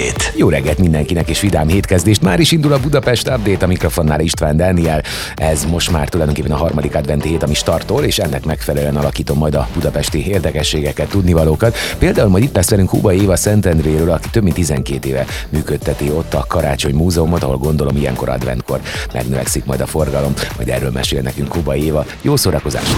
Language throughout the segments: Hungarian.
Update. Jó reggelt mindenkinek és vidám hétkezdést. Már is indul a Budapest Update, a mikrofonnál István Dániel. Ez most már tulajdonképpen a harmadik adventi hét, ami startol, és ennek megfelelően alakítom majd a budapesti érdekességeket, tudnivalókat. Például majd itt lesz velünk Huba Éva Szentendréről, aki több mint 12 éve működteti ott a Karácsony Múzeumot, ahol gondolom ilyenkor adventkor megnövekszik majd a forgalom. Majd erről mesél nekünk Huba Éva. Jó szórakozást!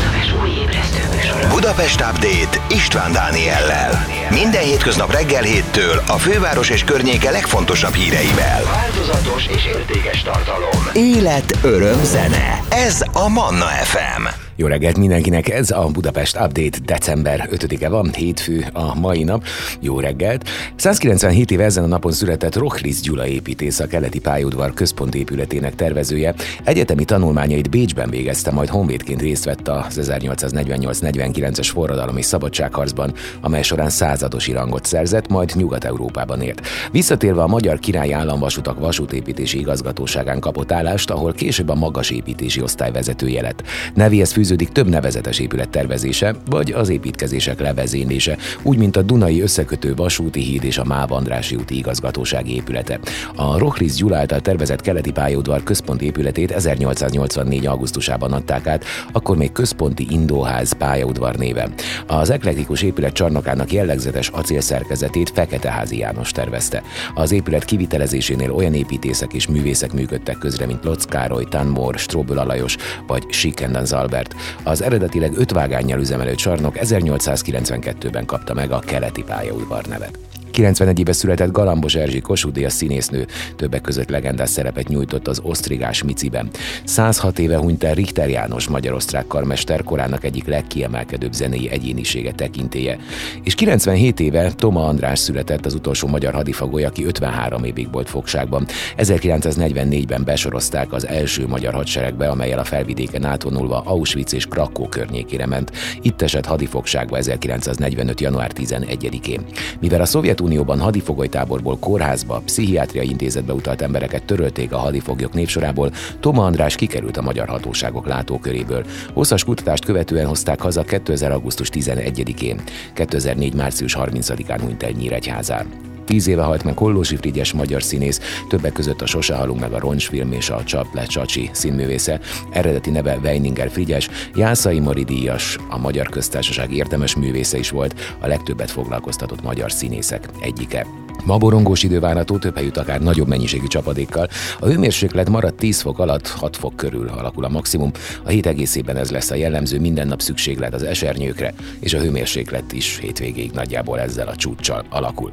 Budapest Update István Dániellel. Minden hétköznap reggel héttől a főváros és környéke legfontosabb híreivel. Változatos és értékes tartalom. Élet, öröm, zene. Ez a Manna FM. Jó reggelt mindenkinek, ez a Budapest Update december 5-e van, hétfő a mai nap. Jó reggelt! 197 éve ezen a napon született Rochlis Gyula építész, a keleti pályaudvar központi épületének tervezője. Egyetemi tanulmányait Bécsben végezte, majd honvédként részt vett az 1848-49-es forradalom és szabadságharcban, amely során századosi rangot szerzett, majd Nyugat-Európában élt. Visszatérve a Magyar Király Államvasutak vasútépítési igazgatóságán kapott állást, ahol később a magas építési osztály vezetője lett. Nevéhez fűződik több nevezetes épület tervezése, vagy az építkezések levezénylése, úgy, mint a Dunai összekötő vasúti híd és a Máv Andrási úti igazgatósági épülete. A Rochlis Gyula által tervezett keleti pályaudvar központi épületét 1884. augusztusában adták át, akkor még központi indóház pályaudvar néven. Az eklektikus épület csarnokának jellegzetes acélszerkezetét Fekete Házi János tervezte. Az épület kivitelezésénél olyan építészek és művészek működtek közre, mint Lotz Károly, Tanmor, Strobel Alajos vagy Sikendans Albert. Az eredetileg öt vágányjal üzemelő csarnok 1892-ben kapta meg a keleti pályaudvar nevet. 91 éve született Galambos Erzsi Kossuth színésznő, többek között legendás szerepet nyújtott az Osztrigás Miciben. 106 éve hunyt el Richter János magyar-osztrák karmester korának egyik legkiemelkedőbb zenei egyénisége tekintéje. És 97 éve Toma András született az utolsó magyar hadifagoly, aki 53 évig volt fogságban. 1944-ben besorozták az első magyar hadseregbe, amelyel a felvidéken átvonulva Auschwitz és Krakó környékére ment. Itt esett hadifogságba 1945. január 11-én. Mivel a szovjet Szovjetunióban hadifogolytáborból kórházba, pszichiátriai intézetbe utalt embereket törölték a hadifoglyok névsorából, Toma András kikerült a magyar hatóságok látóköréből. Hosszas kutatást követően hozták haza 2000. augusztus 11-én. 2004. március 30-án hunyt el Nyíregyházán. Tíz éve halt meg Kollósi Frigyes magyar színész, többek között a Sose halunk meg a Roncsfilm és a Csaple Csacsi színművésze. Eredeti neve Weininger Frigyes, Jászai Mari díjas, a Magyar Köztársaság értemes művésze is volt, a legtöbbet foglalkoztatott magyar színészek egyike. Ma borongós idő várható, több helyütt akár nagyobb mennyiségű csapadékkal. A hőmérséklet marad 10 fok alatt, 6 fok körül alakul a maximum. A hét egészében ez lesz a jellemző, minden nap szükséglet az esernyőkre, és a hőmérséklet is hétvégéig nagyjából ezzel a csúccsal alakul.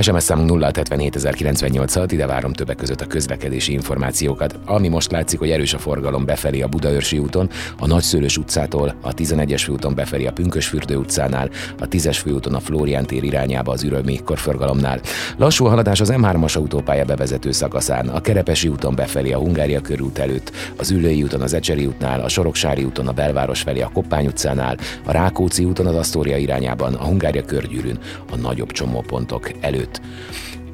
SMS számunk 0 ide várom többek között a közlekedési információkat. Ami most látszik, hogy erős a forgalom befelé a Budaörsi úton, a Nagyszőlős utcától, a 11-es főúton befelé a Pünkösfürdő utcánál, a 10-es főúton a Flórián tér irányába az ürömi korforgalomnál. Lassú a haladás az M3-as autópálya bevezető szakaszán, a Kerepesi úton befelé a Hungária körút előtt, az Ülői úton az Ecseri útnál, a Soroksári úton a belváros felé a Koppány utcánál, a Rákóczi úton az Asztória irányában, a Hungária körgyűrűn, a nagyobb csomópontok előtt.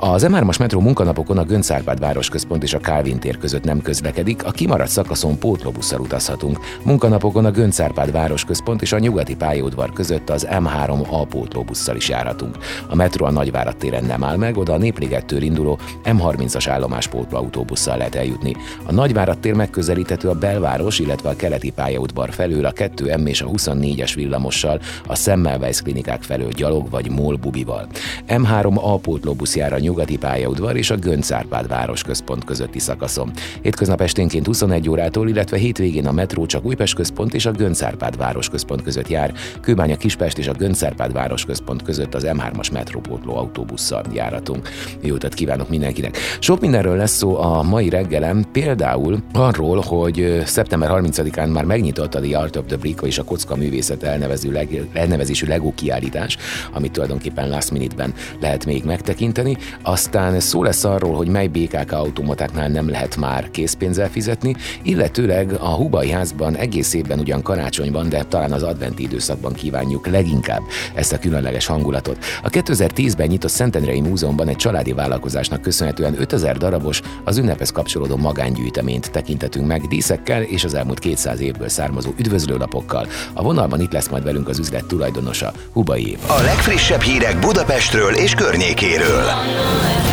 Az M3-as metró munkanapokon a Göncárpád városközpont és a Kálvin tér között nem közlekedik, a kimaradt szakaszon pótlóbusszal utazhatunk. Munkanapokon a Göncárpád városközpont és a nyugati pályaudvar között az M3A pótlóbusszal is járhatunk. A metró a Nagyvárad téren nem áll meg, oda a Népligettől induló M30-as állomás pótlóautóbusszal lehet eljutni. A Nagyvárad tér megközelíthető a belváros, illetve a keleti pályaudvar felől a 2M és a 24-es villamossal, a Semmelweis klinikák felől gyalog vagy mól bubival. M3A pótlóbusz jár a nyugati pályaudvar és a Göncárpád városközpont közötti szakaszon. Hétköznap esténként 21 órától, illetve hétvégén a metró csak Újpest központ és a Göncárpád városközpont között jár, Kőbánya Kispest és a Göncárpád városközpont között az M3-as metrópótló autóbusszal járatunk. Jó utat kívánok mindenkinek! Sok mindenről lesz szó a mai reggelem, például arról, hogy szeptember 30-án már megnyitott a The Art of the Brick és a kocka művészet elnevező leg, elnevezésű Lego kiállítás, amit tulajdonképpen last minute-ben lehet még megtekinteni. Aztán szó lesz arról, hogy mely BKK automatáknál nem lehet már készpénzzel fizetni, illetőleg a Hubai házban egész évben ugyan karácsony van, de talán az adventi időszakban kívánjuk leginkább ezt a különleges hangulatot. A 2010-ben nyitott Szentendrei Múzeumban egy családi vállalkozásnak köszönhetően 5000 darabos, az ünnephez kapcsolódó magángyűjteményt tekintetünk meg díszekkel és az elmúlt 200 évből származó üdvözlőlapokkal. A vonalban itt lesz majd velünk az üzlet tulajdonosa, Hubai Éva. A legfrissebb hírek Budapestről és környékéről.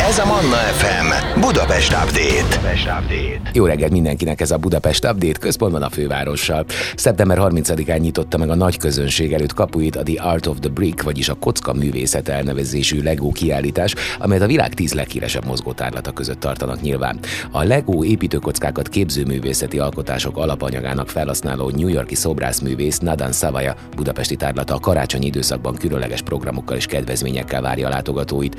Ez a Manna FM Budapest Update. Jó reggelt mindenkinek ez a Budapest Update központban a fővárossal. Szeptember 30-án nyitotta meg a nagy közönség előtt kapuit a The Art of the Brick, vagyis a kocka művészet elnevezésű Lego kiállítás, amelyet a világ tíz leghíresebb mozgótárlata között tartanak nyilván. A Lego építőkockákat képzőművészeti alkotások alapanyagának felhasználó New Yorki szobrászművész Nadan Savaja budapesti tárlata a karácsonyi időszakban különleges programokkal és kedvezményekkel várja a látogatóit.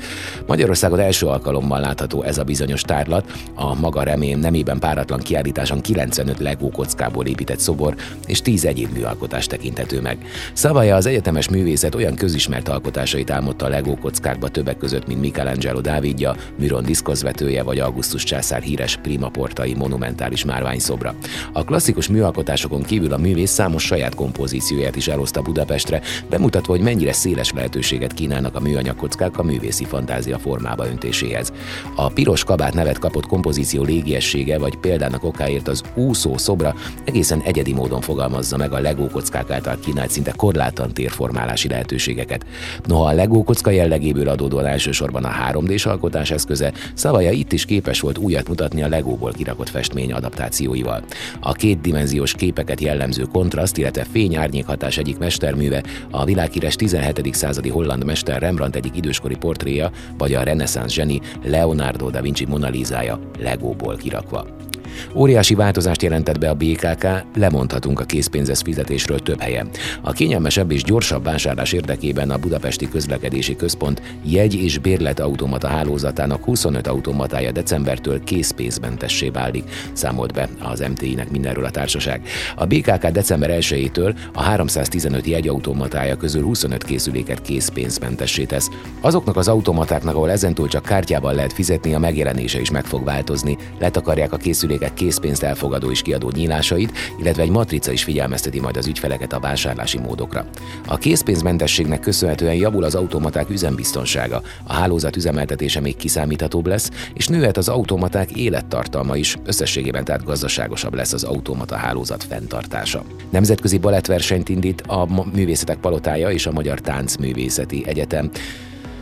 Magyarországon első alkalommal látható ez a bizonyos tárlat, a maga remém nemében páratlan kiállításon 95 Lego kockából épített szobor és 10 egyéb műalkotás tekinthető meg. Szavaja az egyetemes művészet olyan közismert alkotásait álmodta a Lego kockákba többek között, mint Michelangelo Dávidja, Miron diszkozvetője vagy Augustus császár híres primaportai monumentális márványszobra. A klasszikus műalkotásokon kívül a művész számos saját kompozícióját is elhozta Budapestre, bemutatva, hogy mennyire széles lehetőséget kínálnak a műanyag kockák a művészi fantázia formába öntéséhez. A piros kabát nevet kapott kompozíció légiessége vagy példának okáért az úszó szobra egészen egyedi módon fogalmazza meg a Lego kockák által kínált szinte korlátlan térformálási lehetőségeket. Noha a Lego kocka jellegéből adódóan elsősorban a 3D-s alkotás eszköze, Szavaja itt is képes volt újat mutatni a Legóból kirakott festmény adaptációival. A kétdimenziós képeket jellemző kontraszt, illetve fény-árnyék hatás egyik mesterműve, a világhíres 17. századi holland mester Rembrandt egyik időskori portréja, vagy a reneszánsz zseni Leonardo da Vinci Mona Lisája Legóból kirakva. Óriási változást jelentett be a BKK, lemondhatunk a készpénzes fizetésről több helyen. A kényelmesebb és gyorsabb vásárlás érdekében a Budapesti Közlekedési Központ jegy- és bérletautomata hálózatának 25 automatája decembertől készpénzmentessé válik, számolt be az MTI-nek mindenről a társaság. A BKK december 1-től a 315 jegyautomatája közül 25 készüléket készpénzmentessé tesz. Azoknak az automatáknak, ahol ezentúl csak kártyával lehet fizetni, a megjelenése is meg fog változni. Letakarják a készüléket ügyfelek készpénzt elfogadó és kiadó nyílásait, illetve egy matrica is figyelmezteti majd az ügyfeleket a vásárlási módokra. A készpénzmentességnek köszönhetően javul az automaták üzembiztonsága, a hálózat üzemeltetése még kiszámíthatóbb lesz, és nőhet az automaták élettartalma is, összességében tehát gazdaságosabb lesz az automata hálózat fenntartása. Nemzetközi balettversenyt indít a Művészetek Palotája és a Magyar Táncművészeti Egyetem.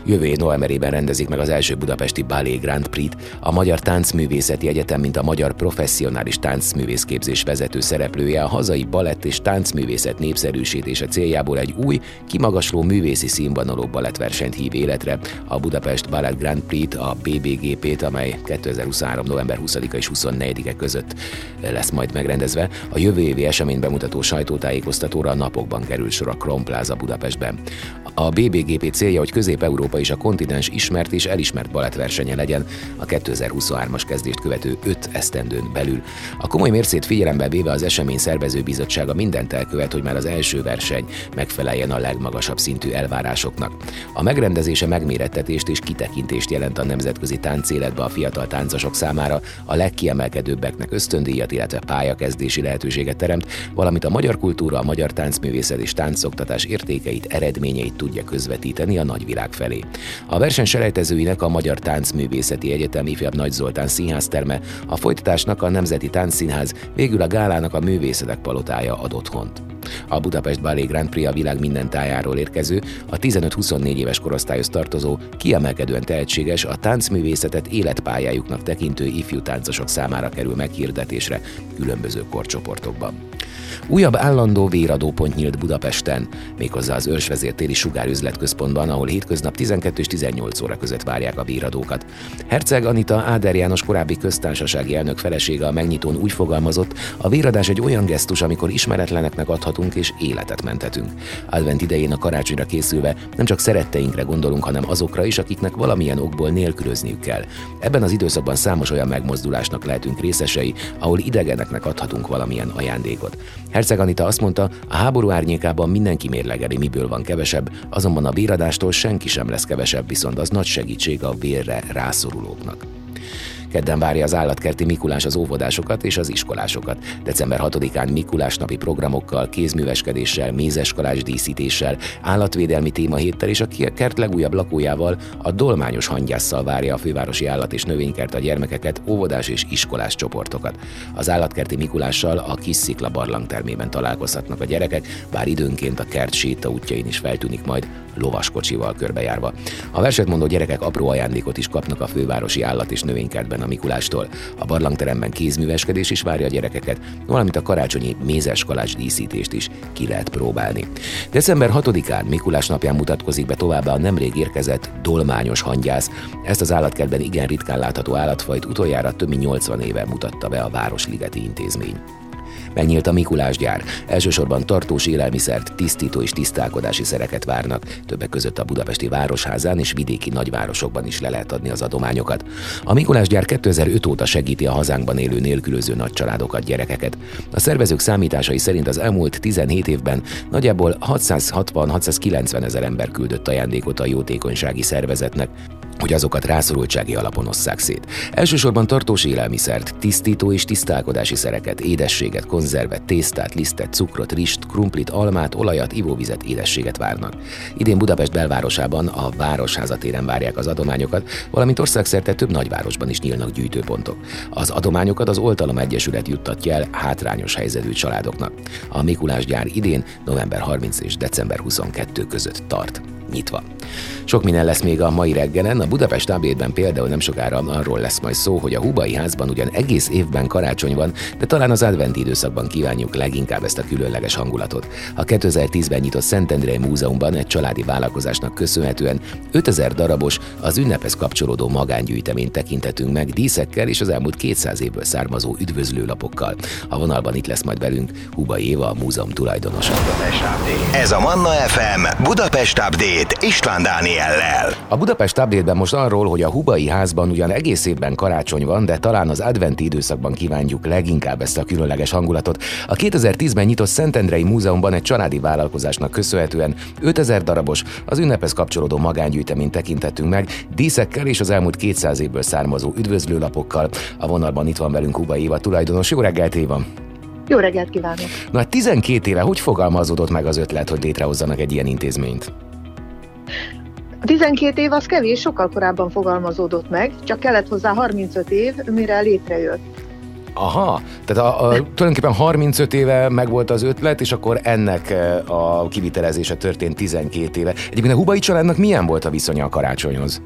Jövő novemberében rendezik meg az első budapesti Ballet Grand Prix-t. A Magyar Táncművészeti Egyetem, mint a Magyar Professzionális Táncművészképzés vezető szereplője a hazai balett és táncművészet népszerűsítése céljából egy új, kimagasló művészi színvonalú balettversenyt hív életre. A Budapest Ballet Grand Prix-t, a BBGP-t, amely 2023. november 20-a és 24-e között lesz majd megrendezve, a jövő évi esemény bemutató sajtótájékoztatóra a napokban kerül sor a Kron Plaza Budapestben. A BBGP célja, hogy Közép-Európa és a kontinens ismert és elismert balettversenye legyen a 2023-as kezdést követő 5 esztendőn belül. A komoly mércét figyelembe véve az esemény szervező bizottsága mindent elkövet, hogy már az első verseny megfeleljen a legmagasabb szintű elvárásoknak. A megrendezése megmérettetést és kitekintést jelent a nemzetközi táncéletbe a fiatal táncosok számára, a legkiemelkedőbbeknek ösztöndíjat, illetve pályakezdési lehetőséget teremt, valamint a magyar kultúra, a magyar táncművészet és táncoktatás értékeit, eredményeit tudja közvetíteni a nagyvilág felé. A verseny selejtezőinek a Magyar Táncművészeti Egyetem ifjabb Nagy Zoltán színházterme, a folytatásnak a Nemzeti Táncszínház, végül a gálának a Művészetek Palotája ad otthont. A Budapest Ballet Grand Prix a világ minden tájáról érkező, a 15-24 éves korosztályhoz tartozó, kiemelkedően tehetséges, a táncművészetet életpályájuknak tekintő ifjú táncosok számára kerül meghirdetésre különböző korcsoportokban. Újabb állandó véradópont nyílt Budapesten, méghozzá az Ősvezér téli sugárüzletközpontban, ahol hétköznap 12 és 18 óra között várják a véradókat. Herceg Anita Áder János korábbi köztársasági elnök felesége a megnyitón úgy fogalmazott, a véradás egy olyan gesztus, amikor ismeretleneknek adhatunk és életet mentetünk. Advent idején a karácsonyra készülve nem csak szeretteinkre gondolunk, hanem azokra is, akiknek valamilyen okból nélkülözniük kell. Ebben az időszakban számos olyan megmozdulásnak lehetünk részesei, ahol idegeneknek adhatunk valamilyen ajándékot. Herceg Anita azt mondta, a háború árnyékában mindenki mérlegeli, miből van kevesebb, azonban a véradástól senki sem lesz kevesebb, viszont az nagy segítség a vérre rászorulóknak. Kedden várja az állatkerti Mikulás az óvodásokat és az iskolásokat. December 6-án Mikulás napi programokkal, kézműveskedéssel, mézeskalás díszítéssel, állatvédelmi témahéttel és a kert legújabb lakójával, a dolmányos hangyásszal várja a fővárosi állat és növénykert a gyermekeket, óvodás és iskolás csoportokat. Az állatkerti Mikulással a kis szikla barlangtermében találkozhatnak a gyerekek, bár időnként a kert séta útjain is feltűnik majd lovaskocsival körbejárva. A verset mondó gyerekek apró ajándékot is kapnak a fővárosi állat és növénykertben a Mikulástól. A barlangteremben kézműveskedés is várja a gyerekeket, valamint a karácsonyi mézes kalács díszítést is ki lehet próbálni. December 6-án Mikulás napján mutatkozik be továbbá a nemrég érkezett dolmányos hangyász. Ezt az állatkertben igen ritkán látható állatfajt utoljára több mint 80 éve mutatta be a Városligeti Intézmény. Megnyílt a Mikulás gyár. Elsősorban tartós élelmiszert, tisztító és tisztálkodási szereket várnak. Többek között a budapesti városházán és vidéki nagyvárosokban is le lehet adni az adományokat. A Mikulás gyár 2005 óta segíti a hazánkban élő nélkülöző nagycsaládokat, gyerekeket. A szervezők számításai szerint az elmúlt 17 évben nagyjából 660-690 ezer ember küldött ajándékot a jótékonysági szervezetnek, hogy azokat rászorultsági alapon osszák szét. Elsősorban tartós élelmiszert, tisztító és tisztálkodási szereket, édességet, konzervet, tésztát, lisztet, cukrot, rist, krumplit, almát, olajat, ivóvizet, édességet várnak. Idén Budapest belvárosában a Városházatéren várják az adományokat, valamint országszerte több nagyvárosban is nyílnak gyűjtőpontok. Az adományokat az Oltalom Egyesület juttatja el hátrányos helyzetű családoknak. A Mikulás gyár idén november 30 és december 22 között tart nyitva. Sok minden lesz még a mai reggelen, a Budapest Update-ben például nem sokára arról lesz majd szó, hogy a Hubai házban ugyan egész évben karácsony van, de talán az adventi időszakban kívánjuk leginkább ezt a különleges hangulatot. A 2010-ben nyitott Szentendrei Múzeumban egy családi vállalkozásnak köszönhetően 5000 darabos, az ünnephez kapcsolódó magángyűjteményt tekintetünk meg díszekkel és az elmúlt 200 évből származó üdvözlőlapokkal. A vonalban itt lesz majd velünk Hubai Éva, a múzeum tulajdonosa. Ez a Manna FM Budapest Update István Dániellel. A Budapest update most arról, hogy a Hubai házban ugyan egész évben karácsony van, de talán az adventi időszakban kívánjuk leginkább ezt a különleges hangulatot. A 2010-ben nyitott Szentendrei Múzeumban egy családi vállalkozásnak köszönhetően 5000 darabos, az ünnephez kapcsolódó magángyűjteményt tekintettünk meg, díszekkel és az elmúlt 200 évből származó üdvözlőlapokkal. A vonalban itt van velünk Hubai Éva tulajdonos. Jó reggelt, Éva! Jó reggelt kívánok! Na, 12 éve hogy fogalmazódott meg az ötlet, hogy létrehozzanak egy ilyen intézményt? A 12 év az kevés, sokkal korábban fogalmazódott meg, csak kellett hozzá 35 év, mire létrejött. Aha, tehát a, a, tulajdonképpen 35 éve megvolt az ötlet, és akkor ennek eh, a kivitelezése történt 12 éve. Egyébként a Hubai családnak milyen volt a viszonya a karácsonyhoz?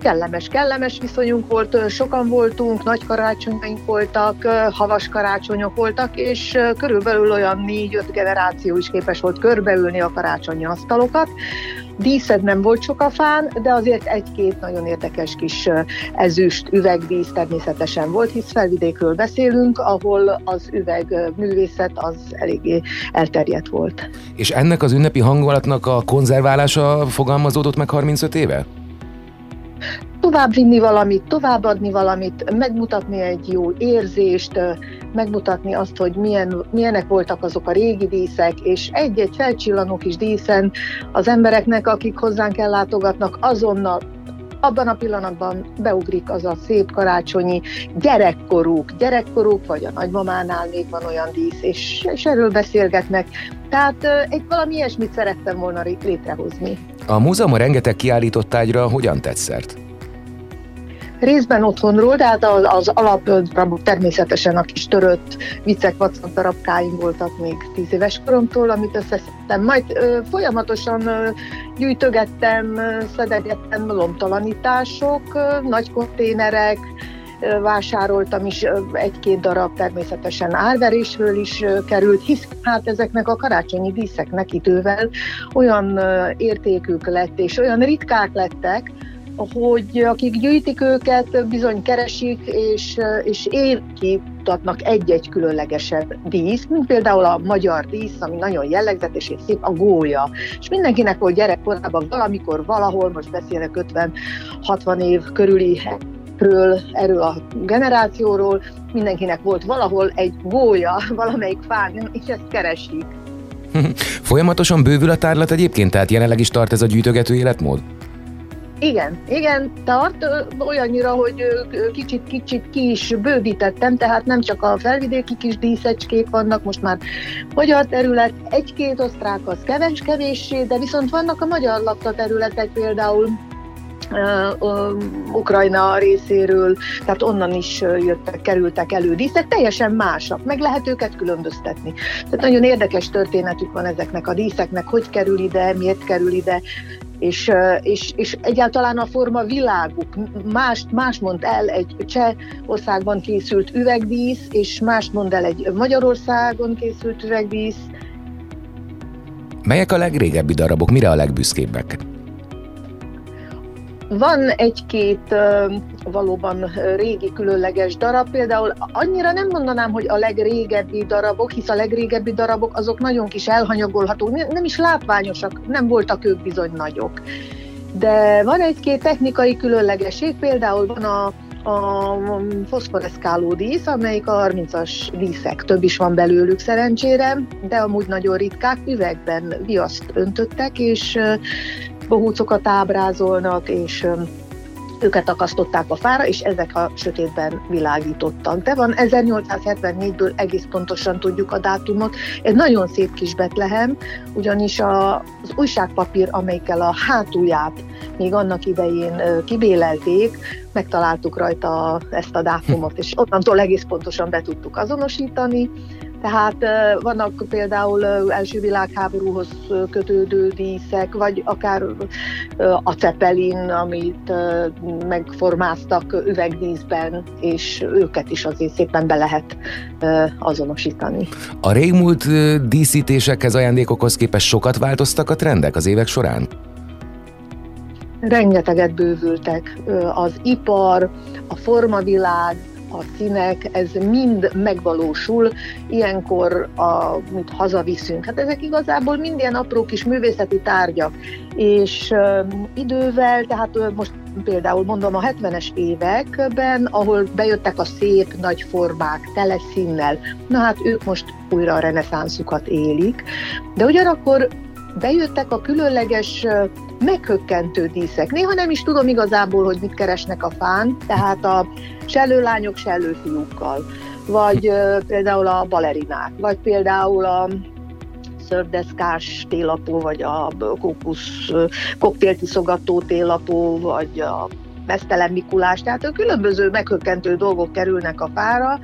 Kellemes, kellemes viszonyunk volt, sokan voltunk, nagy karácsonyaink voltak, havas karácsonyok voltak, és körülbelül olyan négy-öt generáció is képes volt körbeülni a karácsonyi asztalokat. Díszed nem volt sok a fán, de azért egy-két nagyon érdekes kis ezüst üvegdísz természetesen volt, hisz felvidékről beszélünk, ahol az üvegművészet az eléggé elterjedt volt. És ennek az ünnepi hangulatnak a konzerválása fogalmazódott meg 35 éve? Továbbvinni valamit, továbbadni valamit, megmutatni egy jó érzést, megmutatni azt, hogy milyen, milyenek voltak azok a régi díszek, és egy-egy felcsillanó kis díszen az embereknek, akik hozzánk ellátogatnak, azonnal abban a pillanatban beugrik az a szép karácsonyi gyerekkoruk, gyerekkoruk, vagy a nagymamánál még van olyan dísz, és, és erről beszélgetnek. Tehát egy valami ilyesmit szerettem volna létrehozni. A múzeum rengeteg kiállított ágyra hogyan tetszert? Részben otthonról, de hát az, az alapdarabok természetesen a kis törött viccek, vacak darabkáim voltak még tíz éves koromtól, amit összeszedtem. Majd ö, folyamatosan ö, gyűjtögettem, ö, szedegettem lomtalanítások, ö, nagy konténerek, vásároltam is egy-két darab természetesen árverésről is került, hisz hát ezeknek a karácsonyi díszeknek idővel olyan értékük lett, és olyan ritkák lettek, hogy akik gyűjtik őket, bizony keresik, és, és kimutatnak egy-egy különlegesebb dísz, mint például a magyar dísz, ami nagyon jellegzetes és szép, a gólya. És mindenkinek volt gyerekkorában valamikor, valahol, most beszélek 50-60 év körüli ről, erről a generációról, mindenkinek volt valahol egy gólya valamelyik fán, és ezt keresik. Folyamatosan bővül a tárlat egyébként, tehát jelenleg is tart ez a gyűjtögető életmód? Igen, igen, tart olyannyira, hogy kicsit-kicsit ki is bővítettem, tehát nem csak a felvidéki kis díszecskék vannak, most már magyar terület, egy-két osztrák az keves kevéssé, de viszont vannak a magyar lakta területek például, Ukrajna részéről, tehát onnan is jöttek, kerültek elő díszek, teljesen másak, meg lehet őket különböztetni. Tehát nagyon érdekes történetük van ezeknek a díszeknek, hogy kerül ide, miért kerül ide, és, és, és egyáltalán a forma világuk. Más, más mond el egy cseh országban készült üvegdísz, és más mond el egy Magyarországon készült üvegdísz. Melyek a legrégebbi darabok, mire a legbüszkébbek? Van egy-két valóban régi különleges darab, például annyira nem mondanám, hogy a legrégebbi darabok, hisz a legrégebbi darabok azok nagyon kis elhanyagolhatók, nem is látványosak, nem voltak ők bizony nagyok. De van egy-két technikai különlegesség, például van a, a foszforeszkáló dísz, amelyik a 30-as díszek, több is van belőlük szerencsére, de amúgy nagyon ritkák, üvegben viaszt öntöttek, és bohócokat ábrázolnak, és őket akasztották a fára, és ezek a sötétben világítottak. De van 1874-ből egész pontosan tudjuk a dátumot. Egy nagyon szép kis Betlehem, ugyanis a, az újságpapír, amelyikkel a hátulját még annak idején kibélelték, megtaláltuk rajta ezt a dátumot, és onnantól egész pontosan be tudtuk azonosítani. Tehát vannak például első világháborúhoz kötődő díszek, vagy akár a cepelin, amit megformáztak üvegdíszben, és őket is azért szépen be lehet azonosítani. A régmúlt díszítésekhez, ajándékokhoz képest sokat változtak a trendek az évek során? Rengeteget bővültek. Az ipar, a formavilág, a színek, ez mind megvalósul, ilyenkor, amit hazaviszünk. Hát ezek igazából mind ilyen apró kis művészeti tárgyak, és um, idővel, tehát most például mondom a 70-es években, ahol bejöttek a szép nagy formák, tele színnel, na hát ők most újra a reneszánszukat élik, de ugyanakkor bejöttek a különleges meghökkentő díszek. Néha nem is tudom igazából, hogy mit keresnek a fán, tehát a sellőlányok sellőfiúkkal, vagy például a balerinák, vagy például a szördeszkás télapó, vagy a kókusz koktéltiszogató télapó, vagy a mesztelen Mikulás, tehát a különböző meghökkentő dolgok kerülnek a fára,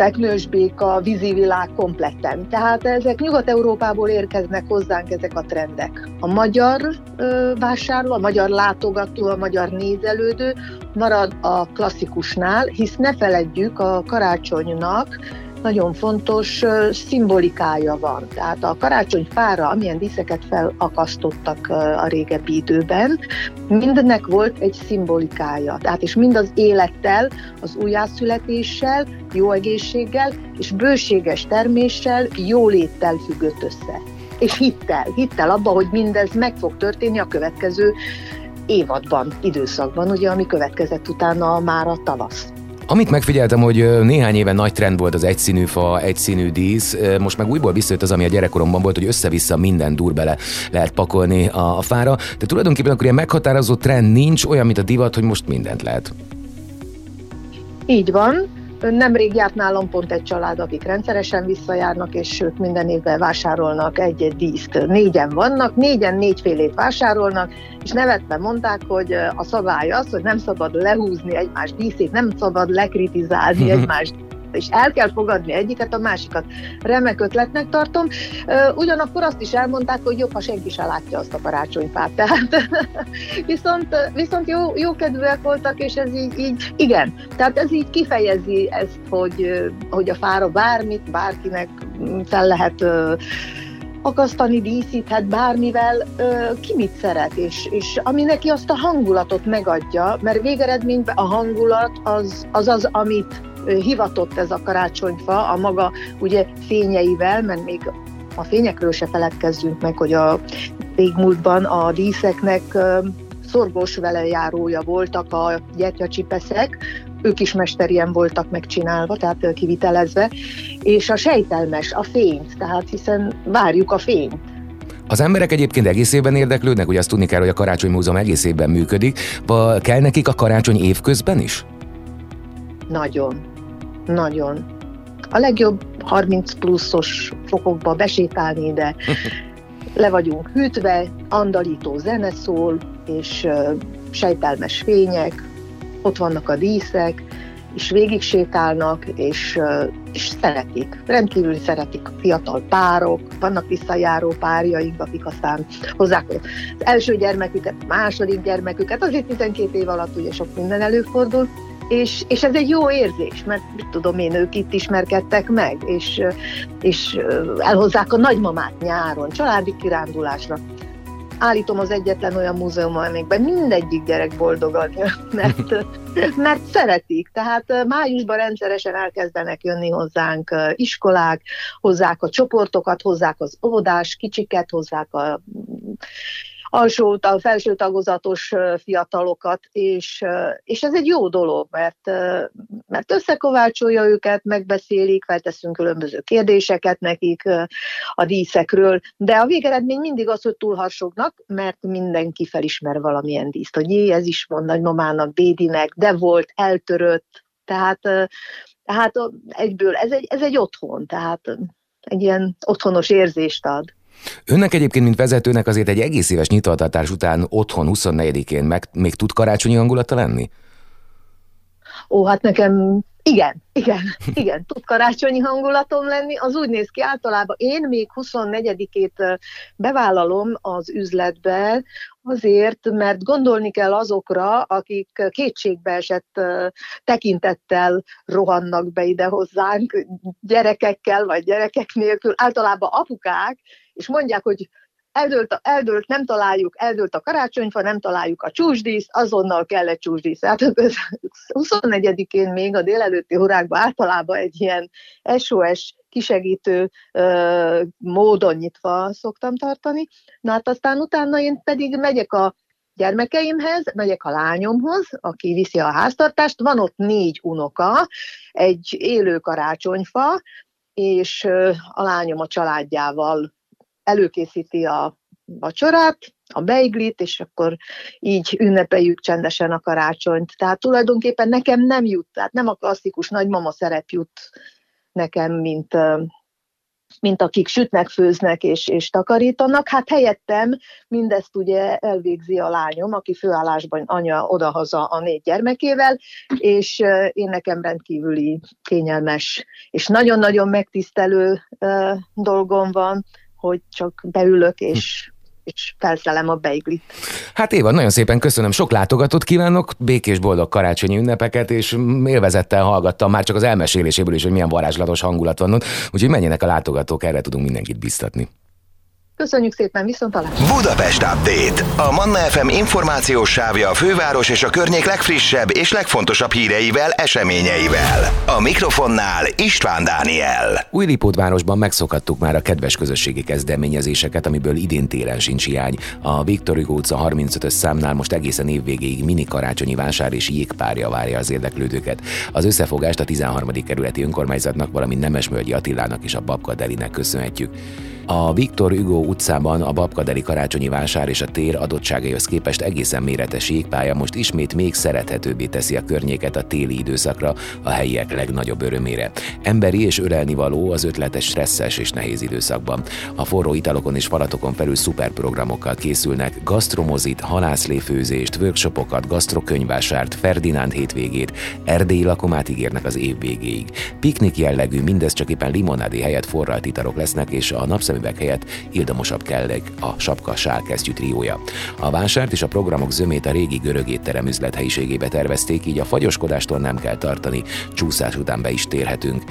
teknősbéka, vízivilág kompletten. Tehát ezek Nyugat-Európából érkeznek hozzánk ezek a trendek. A magyar ö, vásárló, a magyar látogató, a magyar nézelődő marad a klasszikusnál, hisz ne feledjük a karácsonynak nagyon fontos szimbolikája van. Tehát a karácsonyfára, amilyen díszeket felakasztottak a régebbi időben, mindnek volt egy szimbolikája. Tehát és mind az élettel, az újjászületéssel, jó egészséggel és bőséges terméssel, jóléttel függött össze. És hittel, hittel abba, hogy mindez meg fog történni a következő évadban, időszakban, ugye, ami következett utána már a tavasz. Amit megfigyeltem, hogy néhány éve nagy trend volt az egyszínű fa, egyszínű dísz, most meg újból visszajött az, ami a gyerekkoromban volt, hogy össze-vissza minden dur bele lehet pakolni a, a fára, de tulajdonképpen akkor ilyen meghatározó trend nincs, olyan, mint a divat, hogy most mindent lehet. Így van, Nemrég járt nálam pont egy család, akik rendszeresen visszajárnak, és ők minden évben vásárolnak egy-egy díszt. Négyen vannak, négyen négyfélét vásárolnak, és nevetve mondták, hogy a szabály az, hogy nem szabad lehúzni egymás díszét, nem szabad lekritizálni egymást és el kell fogadni egyiket, a másikat. Remek ötletnek tartom. Ugyanakkor azt is elmondták, hogy jobb, ha senki se látja azt a karácsonyfát. Tehát viszont, viszont jó, jó kedvűek voltak, és ez így, így, igen, tehát ez így kifejezi ezt, hogy, hogy a fára bármit, bárkinek fel lehet akasztani, díszíthet bármivel, ki mit szeret, és, és ami neki azt a hangulatot megadja, mert végeredményben a hangulat az az, az amit hivatott ez a karácsonyfa a maga ugye fényeivel, mert még a fényekről se feledkezzünk meg, hogy a régmúltban a díszeknek szorgos velejárója voltak a gyertyacsipeszek, ők is mesterien voltak megcsinálva, tehát kivitelezve, és a sejtelmes, a fényt, tehát hiszen várjuk a fényt. Az emberek egyébként egész évben érdeklődnek, hogy azt tudni kell, hogy a Karácsony Múzeum egész évben működik. Kell nekik a karácsony évközben is? Nagyon. Nagyon. A legjobb 30 pluszos fokokba besétálni ide. Le vagyunk hűtve, andalító zene szól, és sejtelmes fények, ott vannak a díszek, és végig sétálnak, és, és szeretik. Rendkívül szeretik a fiatal párok, vannak visszajáró párjaink, akik aztán hozzák az első gyermeküket, a második gyermeküket, azért 12 év alatt ugye sok minden előfordul, és, és ez egy jó érzés, mert mit tudom én, ők itt ismerkedtek meg, és, és elhozzák a nagymamát nyáron, családi kirándulásra állítom az egyetlen olyan múzeum, amikben mindegyik gyerek boldogan jön, mert, mert szeretik. Tehát májusban rendszeresen elkezdenek jönni hozzánk iskolák, hozzák a csoportokat, hozzák az óvodás kicsiket, hozzák a alsó, a felső tagozatos fiatalokat, és, és ez egy jó dolog, mert, mert összekovácsolja őket, megbeszélik, felteszünk különböző kérdéseket nekik a díszekről, de a végeredmény mindig az, hogy túlharsognak, mert mindenki felismer valamilyen díszt, hogy jé, ez is van nagymamának, Bédinek, de volt, eltörött, tehát, tehát egyből ez egy, ez egy otthon, tehát egy ilyen otthonos érzést ad. Önnek egyébként, mint vezetőnek azért egy egész éves nyitvatartás után otthon 24-én meg még tud karácsonyi hangulata lenni? Ó, hát nekem igen, igen, igen, tud karácsonyi hangulatom lenni. Az úgy néz ki általában, én még 24-ét bevállalom az üzletbe, azért, mert gondolni kell azokra, akik kétségbe esett tekintettel rohannak be ide hozzánk, gyerekekkel vagy gyerekek nélkül, általában apukák, és mondják, hogy eldőlt, eldőlt, nem találjuk, eldőlt a karácsonyfa, nem találjuk a csúsdísz, azonnal kell egy csúsdísz. Hát 24-én még a délelőtti órákban általában egy ilyen SOS kisegítő ö, módon nyitva szoktam tartani. Na hát aztán utána én pedig megyek a gyermekeimhez, megyek a lányomhoz, aki viszi a háztartást, van ott négy unoka, egy élő karácsonyfa, és a lányom a családjával előkészíti a vacsorát, a beiglit, és akkor így ünnepeljük csendesen a karácsonyt. Tehát tulajdonképpen nekem nem jut, tehát nem a klasszikus nagymama szerep jut nekem, mint, mint akik sütnek, főznek és, és takarítanak. Hát helyettem mindezt ugye elvégzi a lányom, aki főállásban anya odahaza a négy gyermekével, és én nekem rendkívüli kényelmes és nagyon-nagyon megtisztelő dolgom van, hogy csak beülök és és felszelem a beiglit. Hát Éva, nagyon szépen köszönöm, sok látogatót kívánok, békés boldog karácsonyi ünnepeket, és élvezettel hallgattam már csak az elmeséléséből is, hogy milyen varázslatos hangulat van ott, úgyhogy menjenek a látogatók, erre tudunk mindenkit biztatni. Köszönjük szépen, viszont talán. Budapest Update. A Manna FM információs sávja a főváros és a környék legfrissebb és legfontosabb híreivel, eseményeivel. A mikrofonnál István Dániel. Újlipótvárosban megszokhattuk már a kedves közösségi kezdeményezéseket, amiből idén télen sincs hiány. A Viktor Hugo utca 35-ös számnál most egészen évvégéig mini karácsonyi vásár és jégpárja várja az érdeklődőket. Az összefogást a 13. kerületi önkormányzatnak, valamint Nemesmölgyi Attilának és a Babka Delinek köszönhetjük. A Viktor Hugo utcában a Babkadeli karácsonyi vásár és a tér adottságaihoz képest egészen méretes jégpálya most ismét még szerethetőbbé teszi a környéket a téli időszakra a helyiek legnagyobb örömére. Emberi és ölelnivaló az ötletes stresszes és nehéz időszakban. A forró italokon és falatokon felül szuperprogramokkal készülnek, gasztromozit, halászléfőzést, workshopokat, gasztrokönyvásárt, Ferdinánd hétvégét, erdélyi lakomát ígérnek az év végéig. Piknik jellegű, mindez csak éppen limonádi helyett forralt italok lesznek, és a napszemű szemüveg helyett ildamosabb kelleg a sapka sálkesztyű triója. A vásárt és a programok zömét a régi görög étterem üzlethelyiségébe tervezték, így a fagyoskodástól nem kell tartani, csúszás után be is térhetünk.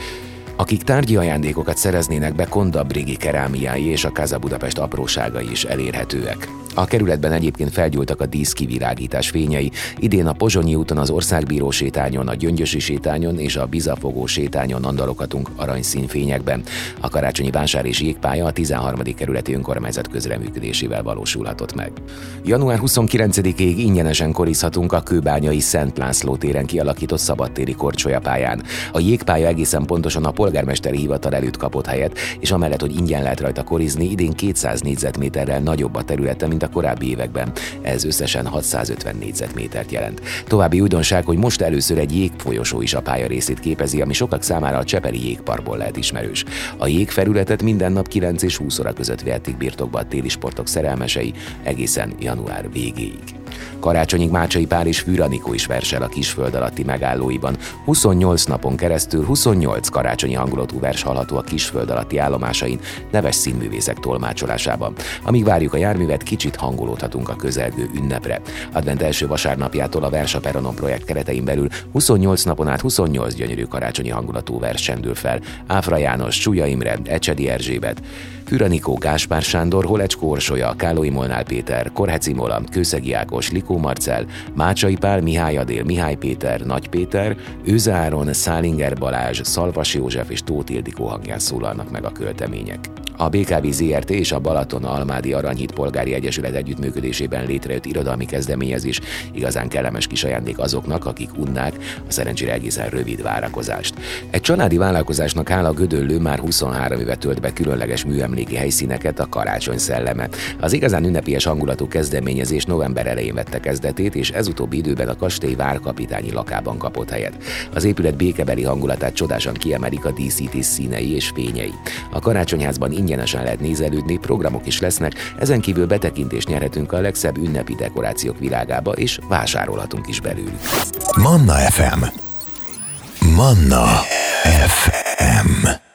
Akik tárgyi ajándékokat szereznének be, Konda Brigi kerámiái és a Kaza Budapest apróságai is elérhetőek. A kerületben egyébként felgyúltak a díszkivirágítás fényei. Idén a Pozsonyi úton, az Országbíró sétányon, a Gyöngyösi sétányon és a Bizafogó sétányon andalokatunk aranyszín fényekben. A karácsonyi vásár és jégpálya a 13. kerületi önkormányzat közreműködésével valósulhatott meg. Január 29-ig ingyenesen korizhatunk a kőbányai Szent László téren kialakított szabadtéri korcsolyapályán. A jégpálya egészen pontosan a polgármesteri hivatal előtt kapott helyet, és amellett, hogy ingyen lehet rajta korizni, idén 200 négyzetméterrel nagyobb a területe, a korábbi években. Ez összesen 650 négyzetmétert jelent. További újdonság, hogy most először egy jégfolyosó is a pálya részét képezi, ami sokak számára a Cseperi jégparkból lehet ismerős. A jégfelületet minden nap 9 és 20 óra között vehetik birtokba a téli sportok szerelmesei egészen január végéig. Karácsonyig Mácsai Pál és Fűranikó is versel a kisföld alatti megállóiban. 28 napon keresztül 28 karácsonyi hangulatú vers hallható a kisföld alatti állomásain, neves színművészek tolmácsolásában. Amíg várjuk a járművet, kicsit hangolódhatunk a közelgő ünnepre. Advent első vasárnapjától a Versa Peronon projekt keretein belül 28 napon át 28 gyönyörű karácsonyi hangulatú vers fel. Áfra János, Csúlya Imre, Ecsedi Erzsébet, Füranikó Gáspár Sándor, Holecskó Orsolya, Kálói Molnár Péter, Korheci Mola, Kőszegi Ákos, Likó Marcel, Mácsai Pál, Mihály Adél, Mihály Péter, Nagy Péter, Őze Áron, Szálinger Balázs, Szalvas József és Tóth Ildikó hangján szólalnak meg a költemények. A BKV ZRT és a Balaton Almádi Aranyhíd Polgári Egyesület együttműködésében létrejött irodalmi kezdeményezés igazán kellemes kis ajándék azoknak, akik unnák a szerencsére egészen rövid várakozást. Egy családi vállalkozásnak hála Gödöllő már 23 éve tölt be különleges műemléki helyszíneket a karácsony szelleme. Az igazán ünnepélyes hangulatú kezdeményezés november elején vette kezdetét, és ez utóbbi időben a kastély várkapitányi lakában kapott helyet. Az épület békebeli hangulatát csodásan kiemelik a díszítés színei és fényei. A karácsonyházban ingyenesen lehet nézelődni, programok is lesznek, ezen kívül betekintést nyerhetünk a legszebb ünnepi dekorációk világába, és vásárolhatunk is belőlük. Manna FM Manna FM